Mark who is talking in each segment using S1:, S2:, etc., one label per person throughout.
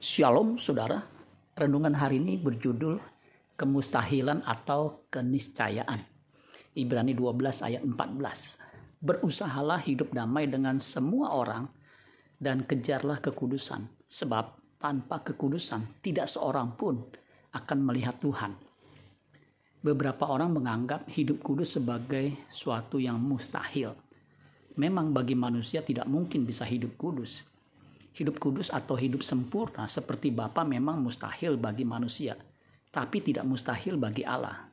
S1: Shalom saudara, renungan hari ini berjudul kemustahilan atau keniscayaan. Ibrani 12 ayat 14. Berusahalah hidup damai dengan semua orang dan kejarlah kekudusan, sebab tanpa kekudusan tidak seorang pun akan melihat Tuhan. Beberapa orang menganggap hidup kudus sebagai suatu yang mustahil. Memang bagi manusia tidak mungkin bisa hidup kudus, Hidup kudus atau hidup sempurna seperti Bapa memang mustahil bagi manusia, tapi tidak mustahil bagi Allah.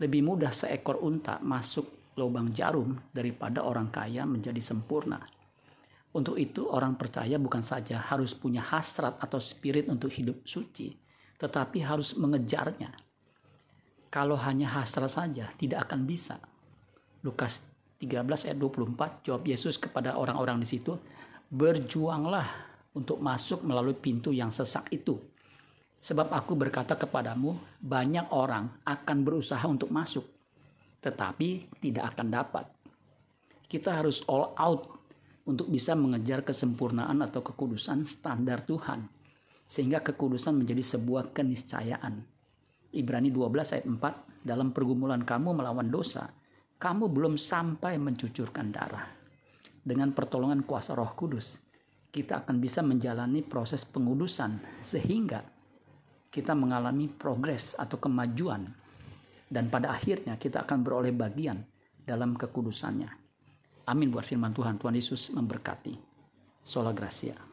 S1: Lebih mudah seekor unta masuk lubang jarum daripada orang kaya menjadi sempurna. Untuk itu orang percaya bukan saja harus punya hasrat atau spirit untuk hidup suci, tetapi harus mengejarnya. Kalau hanya hasrat saja tidak akan bisa. Lukas 13 ayat 24 jawab Yesus kepada orang-orang di situ, berjuanglah untuk masuk melalui pintu yang sesak itu. Sebab aku berkata kepadamu, banyak orang akan berusaha untuk masuk, tetapi tidak akan dapat. Kita harus all out untuk bisa mengejar kesempurnaan atau kekudusan standar Tuhan, sehingga kekudusan menjadi sebuah keniscayaan. Ibrani 12 ayat 4, dalam pergumulan kamu melawan dosa, kamu belum sampai mencucurkan darah dengan pertolongan kuasa Roh Kudus, kita akan bisa menjalani proses pengudusan sehingga kita mengalami progres atau kemajuan dan pada akhirnya kita akan beroleh bagian dalam kekudusannya. Amin buat firman Tuhan. Tuhan Yesus memberkati. Sola Gracia.